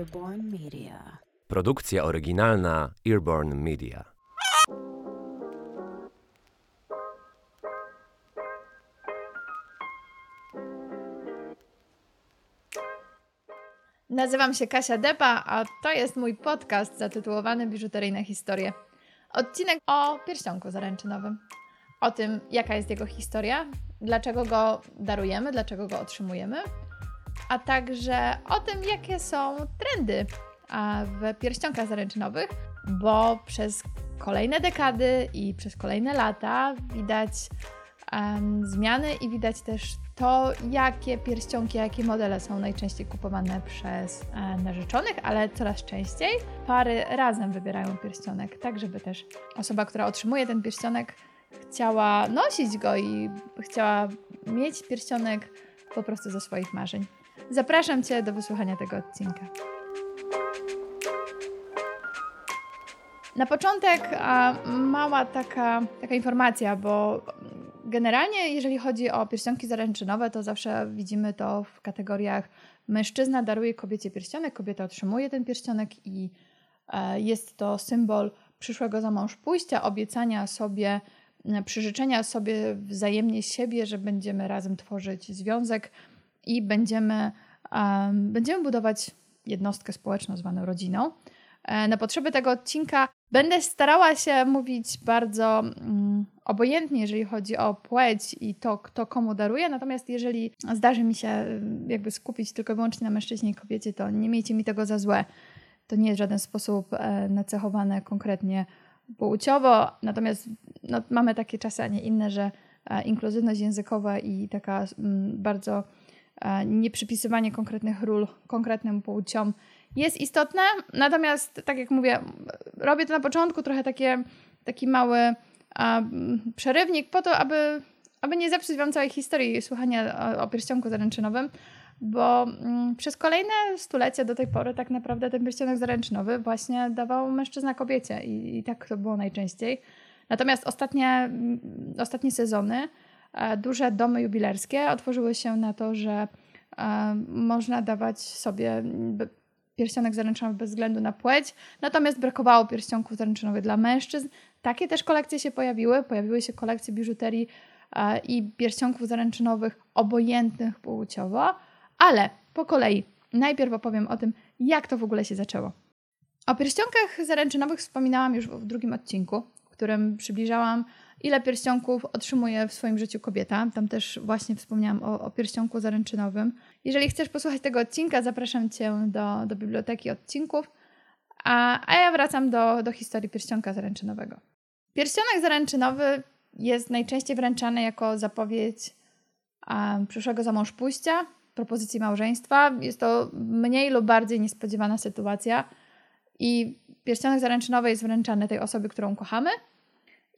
Earborn Media. Produkcja oryginalna Earborn Media. Nazywam się Kasia Depa, a to jest mój podcast zatytułowany Biżuteryjne historie. Odcinek o pierścionku zaręczynowym. O tym, jaka jest jego historia, dlaczego go darujemy, dlaczego go otrzymujemy, a także o tym, jakie są trendy w pierścionkach zaręczynowych, bo przez kolejne dekady i przez kolejne lata widać em, zmiany i widać też to, jakie pierścionki, jakie modele są najczęściej kupowane przez e, narzeczonych, ale coraz częściej pary razem wybierają pierścionek, tak żeby też osoba, która otrzymuje ten pierścionek, chciała nosić go i chciała mieć pierścionek po prostu ze swoich marzeń. Zapraszam Cię do wysłuchania tego odcinka. Na początek mała taka, taka informacja, bo generalnie jeżeli chodzi o pierścionki zaręczynowe, to zawsze widzimy to w kategoriach mężczyzna daruje kobiecie pierścionek, kobieta otrzymuje ten pierścionek i e, jest to symbol przyszłego za mąż pójścia, obiecania sobie, e, przyrzeczenia sobie wzajemnie siebie, że będziemy razem tworzyć związek i będziemy, będziemy budować jednostkę społeczną zwaną rodziną. E, Na potrzeby tego odcinka będę starała się mówić bardzo mm, obojętnie, jeżeli chodzi o płeć i to, kto komu daruje. Natomiast jeżeli zdarzy mi się jakby skupić tylko i wyłącznie na mężczyźnie i kobiecie, to nie miejcie mi tego za złe. To nie jest w żaden sposób e, nacechowane konkretnie płciowo. Natomiast no, mamy takie czasy, a nie inne, że e, inkluzywność językowa i taka mm, bardzo nieprzypisywanie konkretnych ról konkretnym płciom jest istotne. Natomiast, tak jak mówię, robię to na początku trochę takie, taki mały m, przerywnik po to, aby, aby nie zepsuć Wam całej historii słuchania o, o pierścionku zaręczynowym, bo mm, przez kolejne stulecia do tej pory tak naprawdę ten pierścionek zaręczynowy właśnie dawał mężczyzna kobiecie i, i tak to było najczęściej. Natomiast ostatnie, mm, ostatnie sezony e, duże domy jubilerskie otworzyły się na to, że e, można dawać sobie pierścionek zaręczynowy bez względu na płeć, natomiast brakowało pierścionków zaręczynowych dla mężczyzn. Takie też kolekcje się pojawiły. Pojawiły się kolekcje biżuterii e, i pierścionków zaręczynowych obojętnych płciowo, ale po kolei najpierw opowiem o tym, jak to w ogóle się zaczęło. O pierścionkach zaręczynowych wspominałam już w drugim odcinku, w którym przybliżałam, ile pierścionków otrzymuje w swoim życiu kobieta. Tam też właśnie wspomniałam o, o pierścionku zaręczynowym. Jeżeli chcesz posłuchać tego odcinka, zapraszam Cię do, do biblioteki odcinków, a, a ja wracam do, do historii pierścionka zaręczynowego. Pierścionek zaręczynowy jest najczęściej wręczany jako zapowiedź a, przyszłego za mąż pójścia, propozycji małżeństwa. Jest to mniej lub bardziej niespodziewana sytuacja i pierścionek zaręczynowy jest wręczany tej osobie, którą kochamy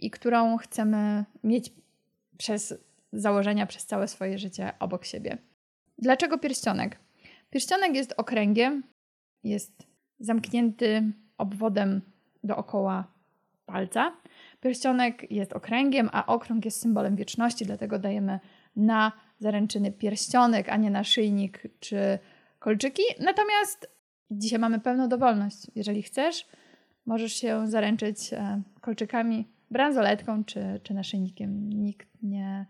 i którą chcemy mieć przez założenia, przez całe swoje życie obok siebie. Dlaczego pierścionek? Pierścionek jest okręgiem, jest zamknięty obwodem dookoła palca. Pierścionek jest okręgiem, a okrąg jest symbolem wieczności, dlatego dajemy na zaręczyny pierścionek, a nie naszyjnik czy kolczyki. Natomiast dzisiaj mamy pełną dowolność. Jeżeli chcesz, możesz się zaręczyć e, kolczykami, bransoletką czy, czy naszyjnikiem. Nikt nie,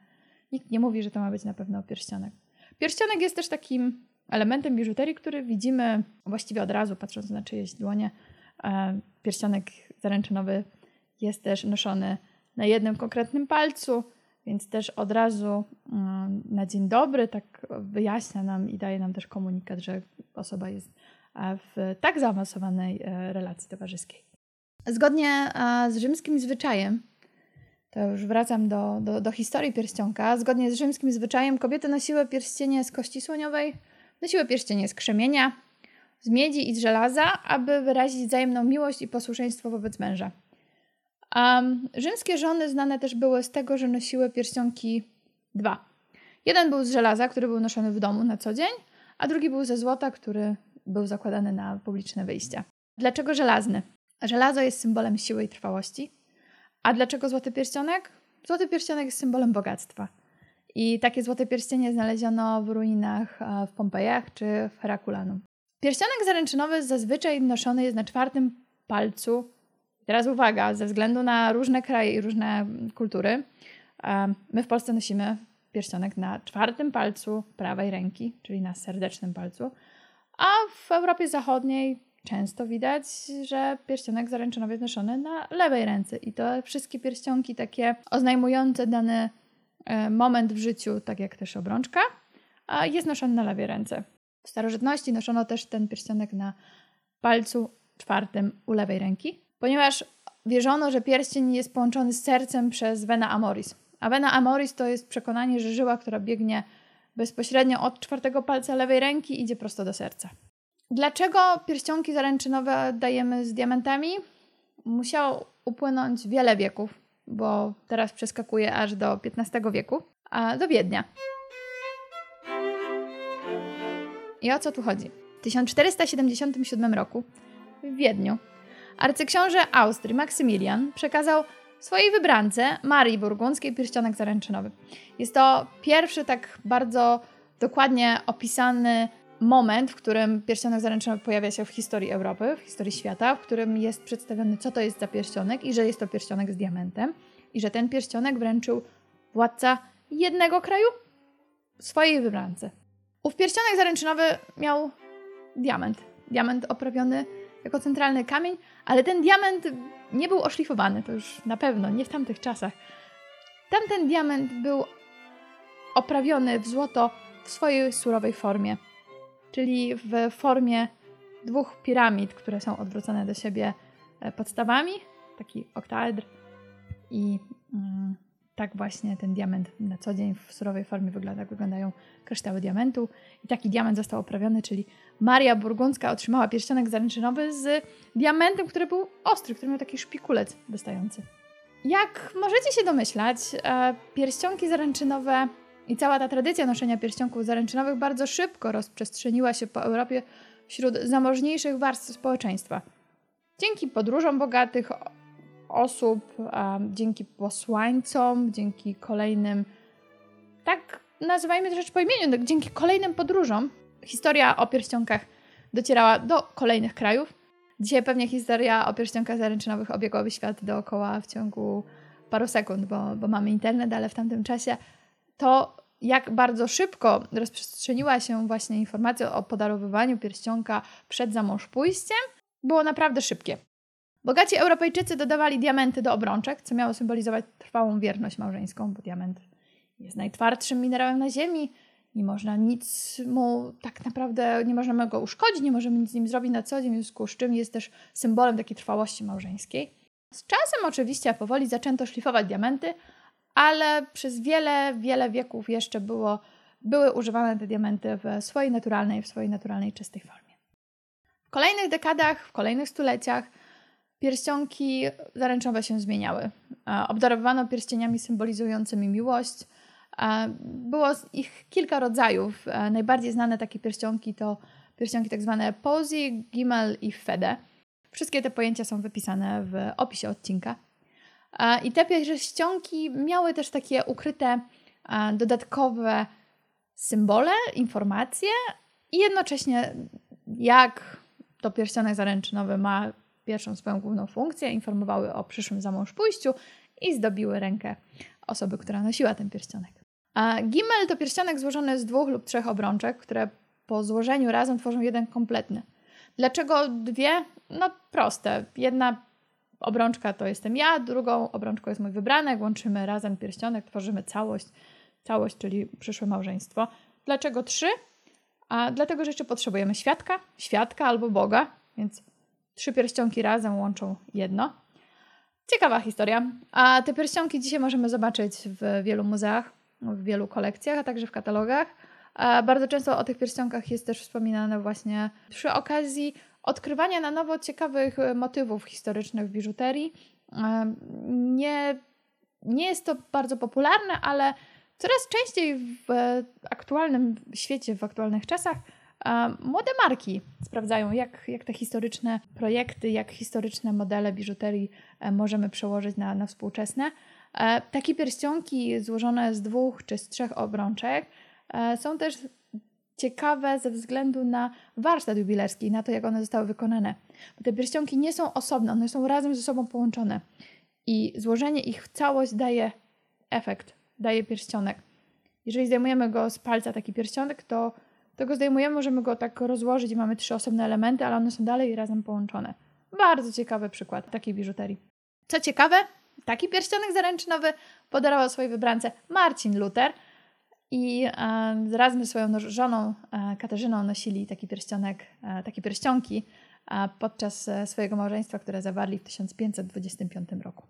nikt nie mówi, że to ma być na pewno pierścionek. Pierścionek jest też takim elementem biżuterii, który widzimy właściwie od razu, patrząc na czyjeś dłonie. E, Pierścionek zaręczynowy jest też noszony na jednym konkretnym palcu, więc też od razu mm, na dzień dobry tak wyjaśnia nam i daje nam też komunikat, że osoba jest e, w tak zaawansowanej e, relacji towarzyskiej. Zgodnie z rzymskim zwyczajem, to już wracam do, do, do historii pierścionka, zgodnie z rzymskim zwyczajem kobiety nosiły pierścienie z kości słoniowej, nosiły pierścienie z krzemienia, z miedzi i z żelaza, aby wyrazić wzajemną miłość i posłuszeństwo wobec męża. Um, rzymskie żony znane też były z tego, że nosiły pierścionki dwa. Jeden był z żelaza, który był noszony w domu na co dzień, a drugi był ze złota, który był zakładany na publiczne wyjścia. Dlaczego żelazny? Żelazo jest symbolem siły i trwałości. A dlaczego złoty pierścionek? Złoty pierścionek jest symbolem bogactwa. I takie złote pierścienie znaleziono w ruinach w Pompejach czy w Herakulanum. Pierścionek zaręczynowy zazwyczaj noszony jest na czwartym palcu. Teraz uwaga, ze względu na różne kraje i różne kultury, my w Polsce nosimy pierścionek na czwartym palcu prawej ręki, czyli na serdecznym palcu, a w Europie Zachodniej często widać, że pierścionek zaręczynowy jest noszony na lewej ręce i to wszystkie pierścionki takie oznajmujące dany e, moment w życiu, tak jak też obrączka, jest noszony na lewej ręce. W starożytności noszono też ten pierścionek na palcu czwartym u lewej ręki, ponieważ wierzono, że pierścień jest połączony z sercem przez vena amoris. A vena amoris to jest przekonanie, że żyła, która biegnie bezpośrednio od czwartego palca lewej ręki, idzie prosto do serca. Dlaczego pierścionki zaręczynowe dajemy z diamentami? Musiało upłynąć wiele wieków, bo teraz przeskakuje aż do XV wieku, a do Wiednia. I o co tu chodzi? W 1477 roku w Wiedniu arcyksiąże Austrii Maksymilian przekazał swojej wybrance Marii Burgundzkiej pierścionek zaręczynowy. Jest to pierwszy tak bardzo dokładnie opisany moment, w którym pierścionek zaręczynowy pojawia się w historii Europy, w historii świata, w którym jest przedstawiony, co to jest za pierścionek i że jest to pierścionek z diamentem i że ten pierścionek wręczył władca jednego kraju swojej wybrance. Ów pierścionek zaręczynowy miał diament. Diament oprawiony jako centralny kamień, ale ten diament nie był oszlifowany, to już na pewno, nie w tamtych czasach. Tamten diament był oprawiony w złoto w swojej surowej formie, czyli w formie dwóch piramid, które są odwrócone do siebie e, podstawami, taki oktaedr i mm, tak właśnie ten diament na co dzień w surowej formie wygląda, jak wyglądają kryształy diamentu. I taki diament został oprawiony, czyli Maria Burgundzka otrzymała pierścionek zaręczynowy z diamentem, który był ostry, który miał taki szpikulec dostający. Jak możecie się domyślać, e, pierścionki zaręczynowe i cała ta tradycja noszenia pierścionków zaręczynowych bardzo szybko rozprzestrzeniła się po Europie wśród zamożniejszych warstw społeczeństwa. Dzięki podróżom bogatych, osób, dzięki posłańcom, dzięki kolejnym, tak nazywajmy rzecz po imieniu, no, dzięki kolejnym podróżom, historia o pierścionkach docierała do kolejnych krajów. Dzisiaj pewnie historia o pierścionkach zaręczynowych obiegłaby świat dookoła w ciągu paru sekund, bo, bo mamy internet, ale w tamtym czasie to jak bardzo szybko rozprzestrzeniła się właśnie informacja o podarowywaniu pierścionka przed zamąż pójściem, było naprawdę szybkie. Bogaci Europejczycy dodawali diamenty do obrączek, co miało symbolizować trwałą wierność małżeńską, bo diament jest najtwardszym minerałem na Ziemi. Nie można nic mu tak naprawdę, nie możemy go uszkodzić, nie możemy nic z nim zrobić na co dzień, w związku z czym jest też symbolem takiej trwałości małżeńskiej. Z czasem oczywiście powoli zaczęto szlifować diamenty, ale przez wiele, wiele wieków jeszcze było, były używane te diamenty w swojej naturalnej, w swojej naturalnej, czystej formie. W kolejnych dekadach, w kolejnych stuleciach Pierścionki zaręczowe się zmieniały. Obdarowano pierścieniami symbolizującymi miłość. Było ich kilka rodzajów. Najbardziej znane takie pierścionki to pierścionki tak zwane posy, gimel i fede. Wszystkie te pojęcia są wypisane w opisie odcinka. I te pierścionki miały też takie ukryte dodatkowe symbole, informacje i jednocześnie jak to pierścionek zaręczynowy ma pierwszą swoją główną funkcję, informowały o przyszłym zamąż pójściu i zdobiły rękę osoby, która nosiła ten pierścionek. A gimel to pierścionek złożony z dwóch lub trzech obrączek, które po złożeniu razem tworzą jeden kompletny. Dlaczego dwie? No proste. Jedna obrączka to jestem ja, drugą obrączką jest mój wybranek, łączymy razem pierścionek, tworzymy całość, całość, czyli przyszłe małżeństwo. Dlaczego trzy? A dlatego, że jeszcze potrzebujemy świadka, świadka albo Boga, więc Trzy pierścionki razem łączą jedno. Ciekawa historia. A te pierścionki dzisiaj możemy zobaczyć w wielu muzeach, w wielu kolekcjach, a także w katalogach. A bardzo często o tych pierścionkach jest też wspominane właśnie przy okazji odkrywania na nowo ciekawych motywów historycznych w biżuterii. Nie, nie jest to bardzo popularne, ale coraz częściej w aktualnym świecie, w aktualnych czasach Młode marki sprawdzają, jak, jak te historyczne projekty, jak historyczne modele biżuterii e, możemy przełożyć na, na współczesne. E, takie pierścionki złożone z dwóch czy z trzech obrączek e, są też ciekawe ze względu na warsztat jubilerski, na to, jak one zostały wykonane. Bo te pierścionki nie są osobne, one są razem ze sobą połączone. I złożenie ich w całość daje efekt, daje pierścionek. Jeżeli zdejmujemy go z palca taki pierścionek, to, to go zdejmujemy, możemy go tak rozłożyć i mamy trzy osobne elementy, ale one są dalej razem połączone. Bardzo ciekawy przykład takiej biżuterii. Co ciekawe, taki pierścionek zaręczynowy podarował swojej wybrance Marcin Luther i e, razem ze swoją żoną e, Katarzyną nosili taki pierścionek, e, takie pierścionki podczas swojego małżeństwa, które zawarli w 1525 roku.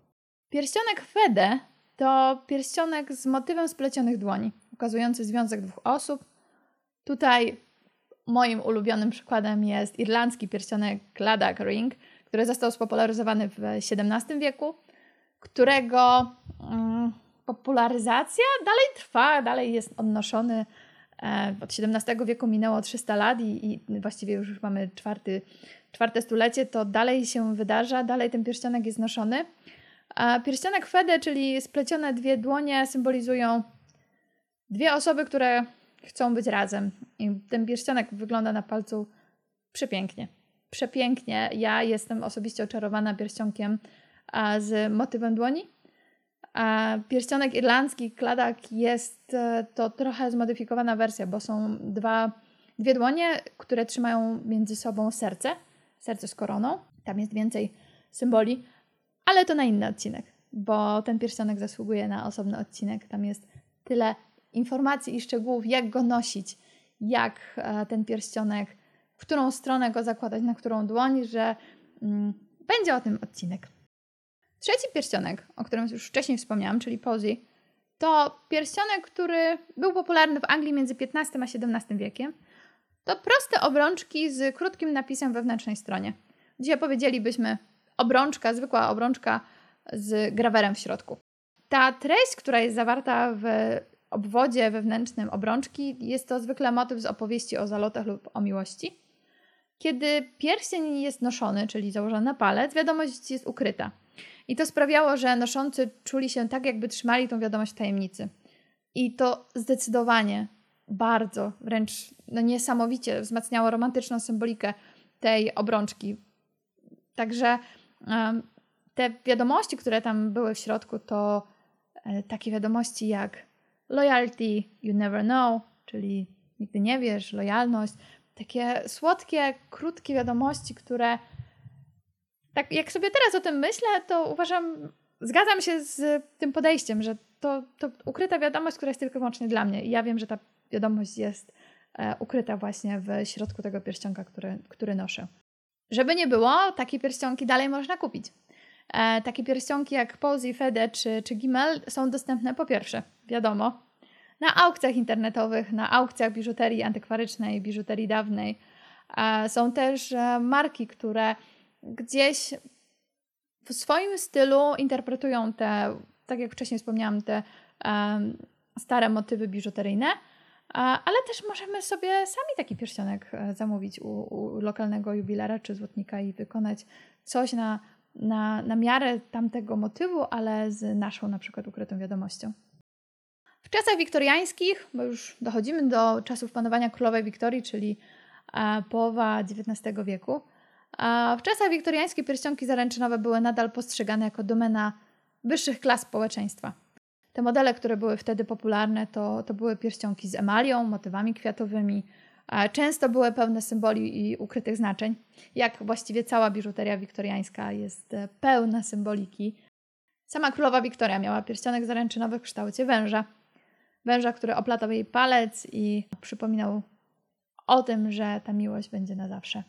Pierścionek Fede to pierścionek z motywem splecionych dłoni, ukazujący związek dwóch osób. Tutaj moim ulubionym przykładem jest irlandzki pierścionek Cladak Ring, który został spopularyzowany w XVII wieku, którego mm, popularyzacja dalej trwa, dalej jest odnoszony. E, od XVII wieku minęło 300 lat i, i właściwie już mamy czwarty, czwarte stulecie, to dalej się wydarza, dalej ten pierścionek jest noszony. A pierścionek Fede, czyli splecione dwie dłonie, symbolizują dwie osoby, które chcą być razem. I ten pierścionek wygląda na palcu przepięknie. Przepięknie. Ja jestem osobiście oczarowana pierścionkiem z motywem dłoni. A pierścionek irlandzki, kladak, jest e, to trochę zmodyfikowana wersja, bo są dwa, dwie dłonie, które trzymają między sobą serce, serce z koroną. Tam jest więcej symboli, ale to na inny odcinek, bo ten pierścionek zasługuje na osobny odcinek. Tam jest tyle informacji i szczegółów, jak go nosić, jak e, ten pierścionek, w którą stronę go zakładać, na którą dłoń, że mm, będzie o tym odcinek. Trzeci pierścionek, o którym już wcześniej wspomniałam, czyli Posey, to pierścionek, który był popularny w Anglii między XV a XVII wiekiem. To proste obrączki z krótkim napisem we wewnętrznej stronie. Dzisiaj powiedzielibyśmy obrączka, zwykła obrączka z grawerem w środku. Ta treść, która jest zawarta w obwodzie wewnętrznym obrączki, jest to zwykle motyw z opowieści o zalotach lub o miłości. Kiedy pierścień jest noszony, czyli założony na palec, wiadomość jest ukryta. I to sprawiało, że noszący czuli się tak, jakby trzymali tą wiadomość w tajemnicy. I to zdecydowanie bardzo, wręcz no niesamowicie wzmacniało romantyczną symbolikę tej obrączki. Także te wiadomości, które tam były w środku, to e, takie wiadomości jak loyalty, you never know, czyli nigdy nie wiesz, lojalność. Takie słodkie, krótkie wiadomości, które tak jak sobie teraz o tym myślę, to uważam, zgadzam się z tym podejściem, że to, to ukryta wiadomość, która jest tylko i wyłącznie dla mnie. I ja wiem, że ta wiadomość jest e, ukryta właśnie w środku tego pierścionka, który, który noszę. Żeby nie było, takie pierścionki dalej można kupić. E, takie pierścionki jak Posey, Fede czy, czy Gimel są dostępne po pierwsze, wiadomo, na aukcjach internetowych, na aukcjach biżuterii antykwarycznej, biżuterii dawnej. E, są też e, marki, które gdzieś w swoim stylu interpretują te, tak jak wcześniej wspomniałam, te um, stare motywy biżuteryjne, ale też możemy sobie sami taki pierścionek e, zamówić u, u lokalnego jubilera czy złotnika i wykonać coś na, na, na miarę tamtego motywu, ale z naszą na przykład ukrytą wiadomością. W czasach wiktoriańskich, bo już dochodzimy do czasów panowania królowej Wiktorii, czyli e, połowa XIX wieku, a w czasach wiktoriańskich pierścionki zaręczynowe były nadal postrzegane jako domena wyższych klas społeczeństwa. Te modele, które były wtedy popularne, to, to były pierścionki z emalią, motywami kwiatowymi. Często były pełne symboli i ukrytych znaczeń, jak właściwie cała biżuteria wiktoriańska jest e, pełna symboliki. Sama królowa Wiktoria miała pierścionek zaręczynowy w kształcie węża. Węża, który oplatał jej palec i przypominał o tym, że ta miłość będzie na zawsze.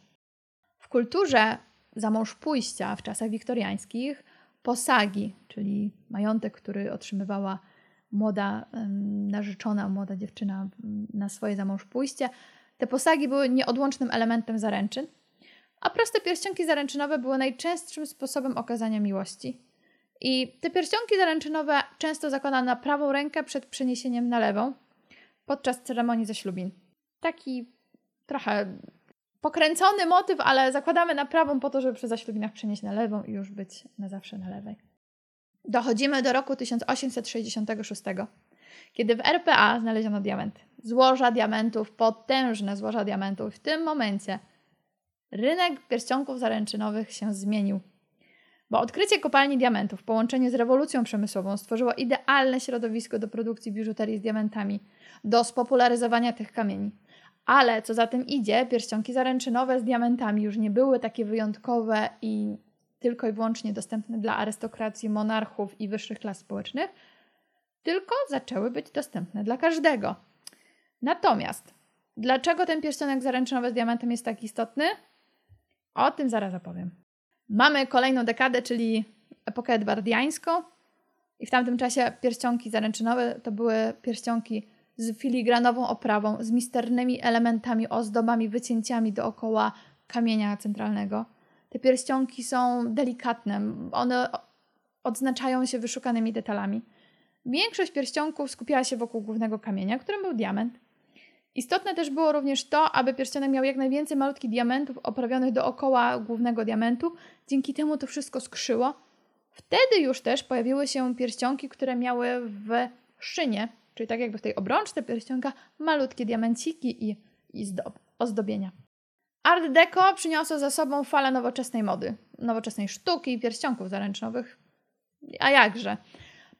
Kulturze za mąż pójścia w czasach wiktoriańskich posagi, czyli majątek, który otrzymywała młoda narzeczona, młoda dziewczyna na swoje zamąż pójście, te posagi były nieodłącznym elementem zaręczyn, a proste pierścionki zaręczynowe były najczęstszym sposobem okazania miłości. I te pierścionki zaręczynowe często zakładano na prawą rękę przed przeniesieniem na lewą podczas ceremonii zaślubin. Taki trochę pokręcony motyw, ale zakładamy na prawą po to, żeby przy zaślubinach przenieść na lewą i już być na zawsze na lewej. Dochodzimy do roku 1866, kiedy w RPA znaleziono diamenty. złoża diamentów, potężne złoża diamentów. W tym momencie rynek pierścionków zaręczynowych się zmienił. Bo odkrycie kopalni diamentów w połączeniu z rewolucją przemysłową stworzyło idealne środowisko do produkcji biżuterii z diamentami, do spopularyzowania tych kamieni. Ale co za tym idzie, pierścionki zaręczynowe z diamentami już nie były takie wyjątkowe i tylko i wyłącznie dostępne dla arystokracji, monarchów i wyższych klas społecznych, tylko zaczęły być dostępne dla każdego. Natomiast dlaczego ten pierścionek zaręczynowy z diamentem jest tak istotny? O tym zaraz opowiem. Mamy kolejną dekadę, czyli epokę edwardiańską i w tamtym czasie pierścionki zaręczynowe to były pierścionki z filigranową oprawą, z misternymi elementami, ozdobami, wycięciami dookoła kamienia centralnego. Te pierścionki są delikatne, one odznaczają się wyszukanymi detalami. Większość pierścionków skupiała się wokół głównego kamienia, którym był diament. Istotne też było również to, aby pierścionek miał jak najwięcej malutkich diamentów oprawionych dookoła głównego diamentu. Dzięki temu to wszystko skrzyło. Wtedy już też pojawiły się pierścionki, które miały w szynie, czyli tak jakby w tej obrączce pierścionka, malutkie diamenciki i, i zdob, ozdobienia. Art Deco przyniosło za sobą falę nowoczesnej mody, nowoczesnej sztuki i pierścionków zaręcznowych. A jakże?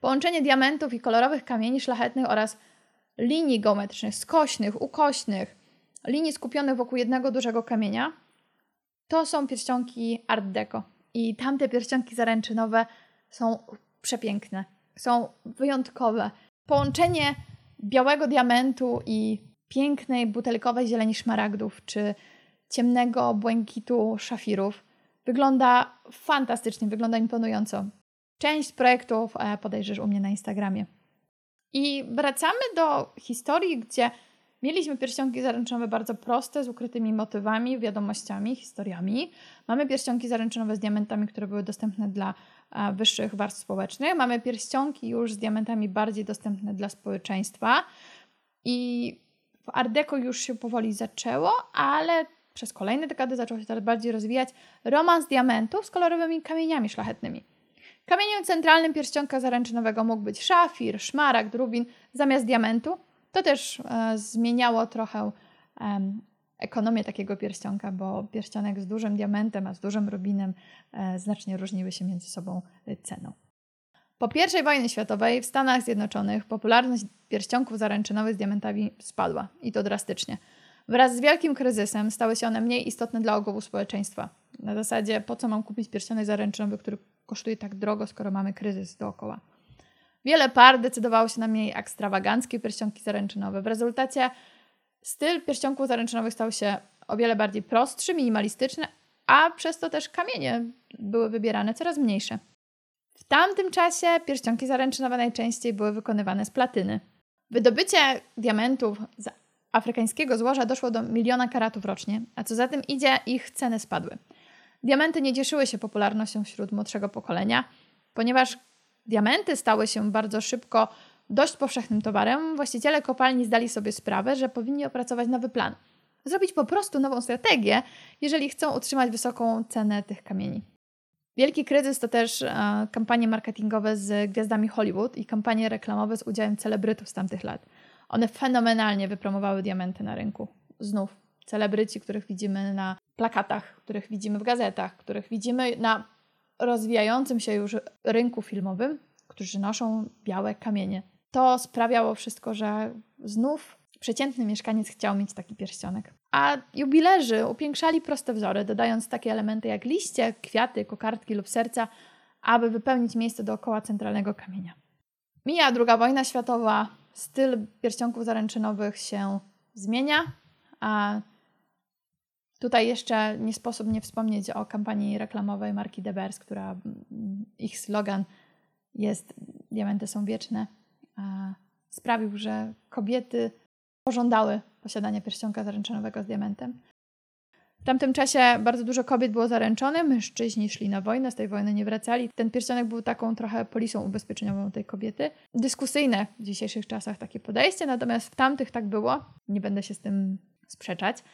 Połączenie diamentów i kolorowych kamieni szlachetnych oraz linii geometrycznych, skośnych, ukośnych, linii skupionych wokół jednego dużego kamienia, to są pierścionki Art Deco. I tamte pierścionki zaręczynowe są przepiękne, są wyjątkowe. Połączenie białego diamentu i pięknej butelkowej zieleni szmaragdów, czy ciemnego błękitu szafirów wygląda fantastycznie, wygląda imponująco. Część projektów podejrzysz u mnie na Instagramie. I wracamy do historii, gdzie mieliśmy pierścionki zaręczynowe bardzo proste, z ukrytymi motywami, wiadomościami, historiami. Mamy pierścionki zaręczynowe z diamentami, które były dostępne dla wyższych warstw społecznych. Mamy pierścionki już z diamentami bardziej dostępne dla społeczeństwa. I w Art już się powoli zaczęło, ale przez kolejne dekady zaczął się teraz bardziej rozwijać romans diamentów z kolorowymi kamieniami szlachetnymi. Kamieniem centralnym pierścionka zaręczynowego mógł być szafir, szmaragd, rubin zamiast diamentu. To też e, zmieniało trochę e, ekonomię takiego pierścionka, bo pierścionek z dużym diamentem, a z dużym rubinem e, znacznie różniły się między sobą ceną. Po I wojnie światowej w Stanach Zjednoczonych popularność pierścionków zaręczynowych z diamentami spadła i to drastycznie. Wraz z wielkim kryzysem stały się one mniej istotne dla ogółu społeczeństwa. Na zasadzie, po co mam kupić pierścionek zaręczynowy, który kosztuje tak drogo, skoro mamy kryzys dookoła. Wiele par decydowało się na mniej ekstrawaganckie pierścionki zaręczynowe. W rezultacie styl pierścionków zaręczynowych stał się o wiele bardziej prostszy, minimalistyczny, a przez to też kamienie były wybierane coraz mniejsze. W tamtym czasie pierścionki zaręczynowe najczęściej były wykonywane z platyny. Wydobycie diamentów z afrykańskiego złoża doszło do miliona karatów rocznie, a co za tym idzie, ich ceny spadły. Diamenty nie cieszyły się popularnością wśród młodszego pokolenia, ponieważ diamenty stały się bardzo szybko dość powszechnym towarem. Właściciele kopalni zdali sobie sprawę, że powinni opracować nowy plan. Zrobić po prostu nową strategię, jeżeli chcą utrzymać wysoką cenę tych kamieni. Wielki kryzys to też e, kampanie marketingowe z gwiazdami Hollywood i kampanie reklamowe z udziałem celebrytów z tamtych lat. One fenomenalnie wypromowały diamenty na rynku. Znów celebryci, których widzimy na plakatach, których widzimy w gazetach, których widzimy na rozwijającym się już rynku filmowym, którzy noszą białe kamienie. To sprawiało wszystko, że znów przeciętny mieszkaniec chciał mieć taki pierścionek. A jubilerzy upiększali proste wzory, dodając takie elementy jak liście, kwiaty, kokardki lub serca, aby wypełnić miejsce dookoła centralnego kamienia. Mija II wojna światowa, styl pierścionków zaręczynowych się zmienia, a Tutaj jeszcze nie sposób nie wspomnieć o kampanii reklamowej marki De Beers, która mm, ich slogan jest Diamenty są wieczne. Sprawił, że kobiety pożądały posiadania pierścionka zaręczynowego z diamentem. W tamtym czasie bardzo dużo kobiet było zaręczonych, mężczyźni szli na wojnę, z tej wojny nie wracali. Ten pierścionek był taką trochę polisą ubezpieczeniową tej kobiety. Dyskusyjne w dzisiejszych czasach takie podejście, natomiast w tamtych tak było. Nie będę się z tym sprzeczać.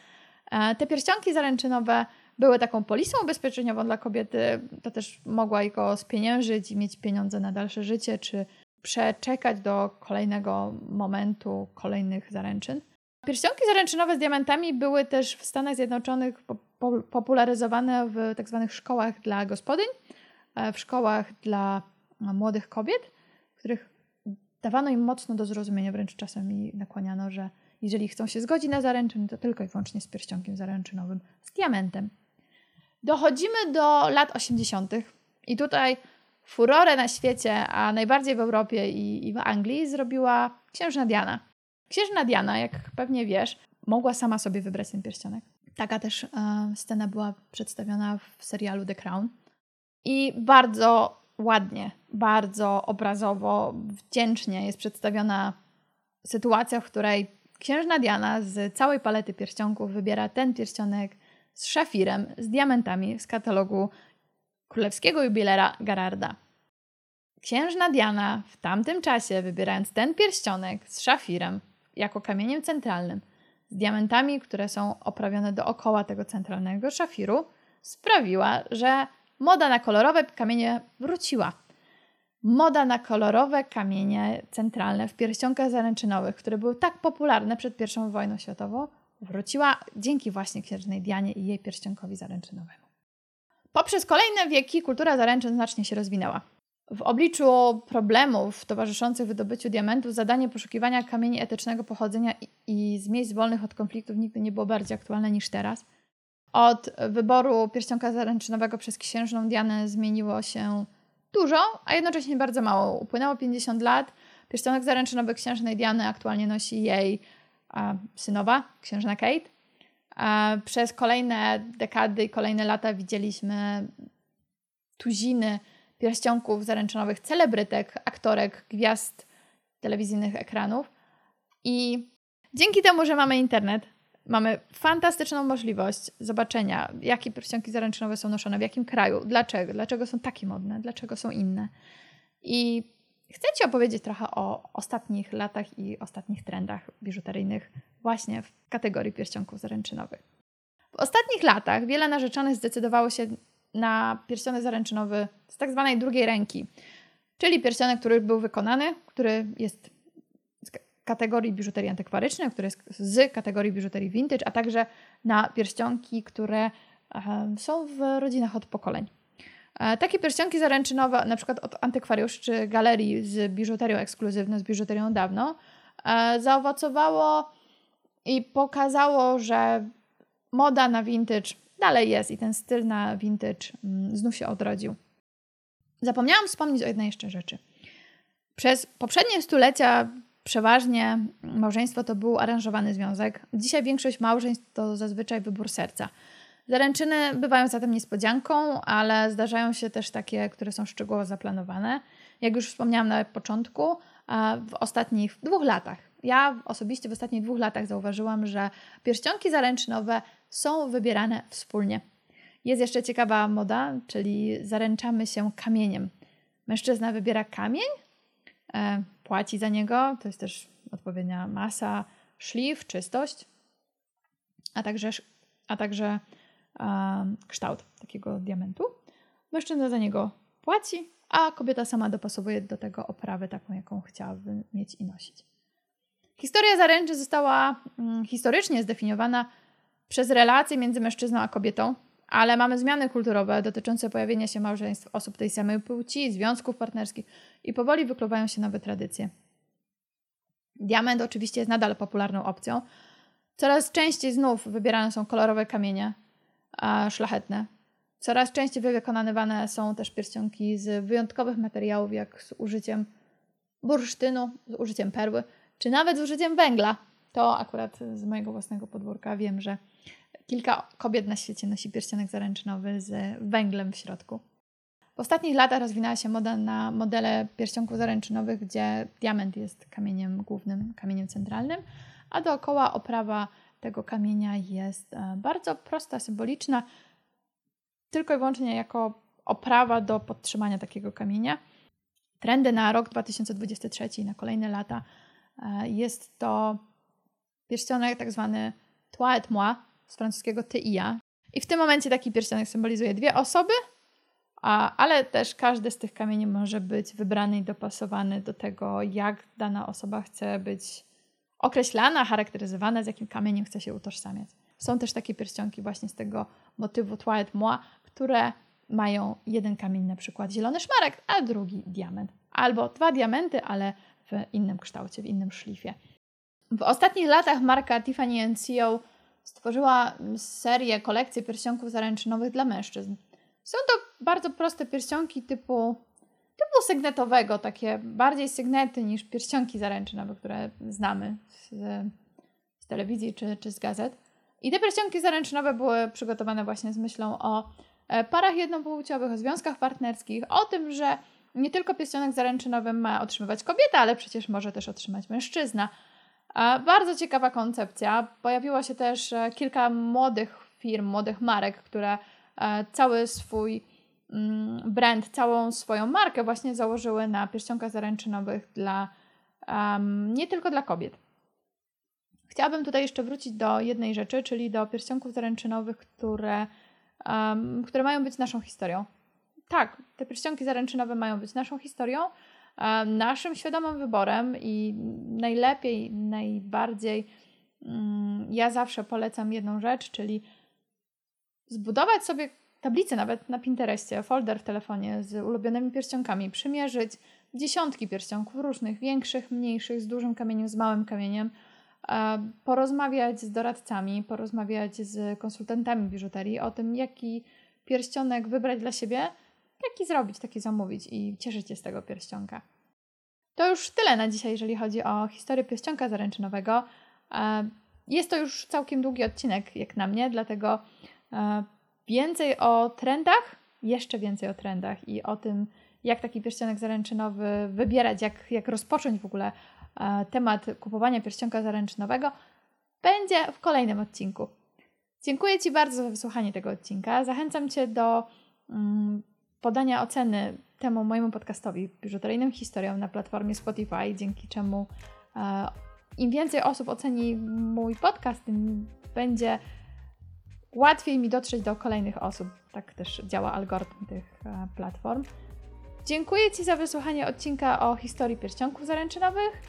E, te pierścionki zaręczynowe były taką polisą ubezpieczeniową dla kobiety. To też mogła go spieniężyć i mieć pieniądze na dalsze życie, czy przeczekać do kolejnego momentu, kolejnych zaręczyn. Pierścionki zaręczynowe z diamentami były też w Stanach Zjednoczonych popularyzowane w tak zwanych szkołach dla gospodyń, e, w szkołach dla młodych kobiet, w których dawano im mocno do zrozumienia, wręcz czasami nakłaniano, że jeżeli chcą się zgodzić na zaręczyn, to tylko i wyłącznie z pierścionkiem zaręczynowym, z diamentem. Dochodzimy do lat 80. i tutaj furorę na świecie, a najbardziej w Europie i, i w Anglii zrobiła księżna Diana. Księżna Diana, jak pewnie wiesz, mogła sama sobie wybrać ten pierścionek. Taka też e, scena była przedstawiona w serialu The Crown. I bardzo ładnie, bardzo obrazowo, wdzięcznie jest przedstawiona sytuacja, w której księżna Diana z całej palety pierścionków wybiera ten pierścionek z szafirem, z diamentami z katalogu królewskiego jubilera Gararda. Księżna Diana w tamtym czasie, wybierając ten pierścionek z szafirem jako kamieniem centralnym, z diamentami, które są oprawione dookoła tego centralnego szafiru, sprawiła, że moda na kolorowe kamienie wróciła. Moda na kolorowe kamienie centralne w pierścionkach zaręczynowych, które były tak popularne przed I wojną światową, wróciła dzięki właśnie księżnej Dianie i jej pierścionkowi zaręczynowemu. Poprzez kolejne wieki kultura zaręczyn znacznie się rozwinęła. W obliczu problemów towarzyszących wydobyciu diamentów, zadanie poszukiwania kamieni etycznego pochodzenia i z miejsc wolnych od konfliktów nigdy nie było bardziej aktualne niż teraz. Od wyboru pierścionka zaręczynowego przez księżną Dianę zmieniło się dużo, a jednocześnie bardzo mało. Upłynęło 50 lat. Pierścionek zaręczynowy księżnej Diany aktualnie nosi jej a, synowa, księżna Kate. Przez kolejne dekady i kolejne lata widzieliśmy tuziny pierścionków zaręczynowych celebrytek, aktorek, gwiazd telewizyjnych ekranów. I dzięki temu, że mamy internet, mamy fantastyczną możliwość zobaczenia, jakie pierścionki zaręczynowe są noszone, w jakim kraju, dlaczego, dlaczego są takie modne, dlaczego są inne. I chcę Ci opowiedzieć trochę o ostatnich latach i ostatnich trendach biżuteryjnych właśnie w kategorii pierścionków zaręczynowych. W ostatnich latach wiele narzeczonych zdecydowało się na pierścionek zaręczynowy z tak zwanej drugiej ręki, czyli pierścionek, który był wykonany, który jest z kategorii biżuterii antykwarycznej, który jest z kategorii biżuterii vintage, a także na pierścionki, które są w rodzinach od pokoleń. E, takie pierścionki zaręczynowe, na przykład od antykwariuszy czy galerii z biżuterią ekskluzywną, z biżuterią dawną, e, zaowocowało i pokazało, że moda na vintage dalej jest i ten styl na vintage mm, znów się odrodził. Zapomniałam wspomnieć o jednej jeszcze rzeczy. Przez poprzednie stulecia przeważnie małżeństwo to był aranżowany związek. Dzisiaj większość małżeństw to zazwyczaj wybór serca. Zaręczyny bywają zatem niespodzianką, ale zdarzają się też takie, które są szczegółowo zaplanowane. Jak już wspomniałam na początku, w ostatnich dwóch latach, ja osobiście w ostatnich dwóch latach zauważyłam, że pierścionki zaręczynowe są wybierane wspólnie. Jest jeszcze ciekawa moda, czyli zaręczamy się kamieniem. Mężczyzna wybiera kamień, e, płaci za niego, to jest też odpowiednia masa, szlif, czystość, a także, a także kształt takiego diamentu. Mężczyzna za niego płaci, a kobieta sama dopasowuje do tego oprawę taką, jaką chciałaby mieć i nosić. Historia zaręczy została mm, historycznie zdefiniowana przez relacje między mężczyzną a kobietą, ale mamy zmiany kulturowe dotyczące pojawienia się małżeństw osób tej samej płci, związków partnerskich i powoli wykluwają się nowe tradycje. Diament oczywiście jest nadal popularną opcją. Coraz częściej znów wybierane są kolorowe kamienie szlachetne. Coraz częściej wykonywane są też pierścionki z wyjątkowych materiałów, jak z użyciem bursztynu, z użyciem perły, czy nawet z użyciem węgla. To akurat z mojego własnego podwórka wiem, że kilka kobiet na świecie nosi pierścionek zaręczynowy z węglem w środku. W ostatnich latach rozwinęła się moda na modele pierścionków zaręczynowych, gdzie diament jest kamieniem głównym, kamieniem centralnym, a dookoła oprawa tego kamienia jest e, bardzo prosta, symboliczna, tylko i wyłącznie jako oprawa do podtrzymania takiego kamienia. Trendy na rok 2023 i na kolejne lata e, jest to pierścionek tak zwany toi et moi, z francuskiego ty i ja. I w tym momencie taki pierścionek symbolizuje dwie osoby A, ale też każdy z tych kamieni może być wybrany i dopasowany do tego, jak dana osoba chce być określana, charakteryzowana, z jakim kamieniem chce się utożsamiać. Są też takie pierścionki właśnie z tego motywu Twilight Moi, które mają jeden kamień, na przykład zielony szmarek, a drugi diament. Albo dwa diamenty, ale w innym kształcie, w innym szlifie. W ostatnich latach marka Tiffany Co stworzyła serię, kolekcję pierścionków zaręczynowych dla mężczyzn. Są to bardzo proste pierścionki typu, typu sygnetowego, takie bardziej sygnety niż pierścionki zaręczynowe, które znamy z, z telewizji czy, czy z gazet. I te pierścionki zaręczynowe były przygotowane właśnie z myślą o e, parach jednopłciowych, o związkach partnerskich, o tym, że nie tylko pierścionek zaręczynowy ma otrzymywać kobieta, ale przecież może też otrzymać mężczyzna. Bardzo ciekawa koncepcja. Pojawiło się też e, kilka młodych firm, młodych marek, które e, cały swój brand, całą swoją markę właśnie założyły na pierścionkach zaręczynowych dla um, nie tylko dla kobiet. Chciałabym tutaj jeszcze wrócić do jednej rzeczy, czyli do pierścionków zaręczynowych, które, um, które mają być naszą historią. Tak, te pierścionki zaręczynowe mają być naszą historią, naszym świadomym wyborem i najlepiej, najbardziej mm, ja zawsze polecam jedną rzecz, czyli zbudować sobie tablicę nawet na Pinterestie, folder w telefonie z ulubionymi pierścionkami, przymierzyć dziesiątki pierścionków różnych, większych, mniejszych, z dużym kamieniem, z małym kamieniem, porozmawiać z doradcami, porozmawiać z konsultantami biżuterii o tym, jaki pierścionek wybrać dla siebie, jaki zrobić, taki zamówić i cieszyć się z tego pierścionka. To już tyle na dzisiaj, jeżeli chodzi o historię pierścionka zaręczynowego. E, jest to już całkiem długi odcinek, jak na mnie, dlatego e, więcej o trendach, jeszcze więcej o trendach i o tym, jak taki pierścionek zaręczynowy wybierać, jak, jak rozpocząć w ogóle e, temat kupowania pierścionka zaręczynowego, będzie w kolejnym odcinku. Dziękuję Ci bardzo za wysłuchanie tego odcinka. Zachęcam Cię do mm, podania oceny temu mojemu podcastowi, biżuteryjnym historiom na platformie Spotify, dzięki czemu e, im więcej osób oceni mój podcast, tym będzie łatwiej mi dotrzeć do kolejnych osób. Tak też działa algorytm tych e, platform. Dziękuję Ci za wysłuchanie odcinka o historii pierścionków zaręczynowych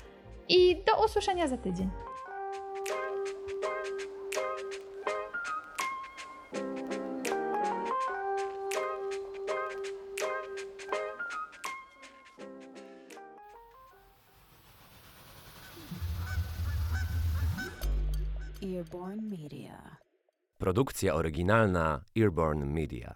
i do usłyszenia za tydzień. Produkcja oryginalna Earborn Media.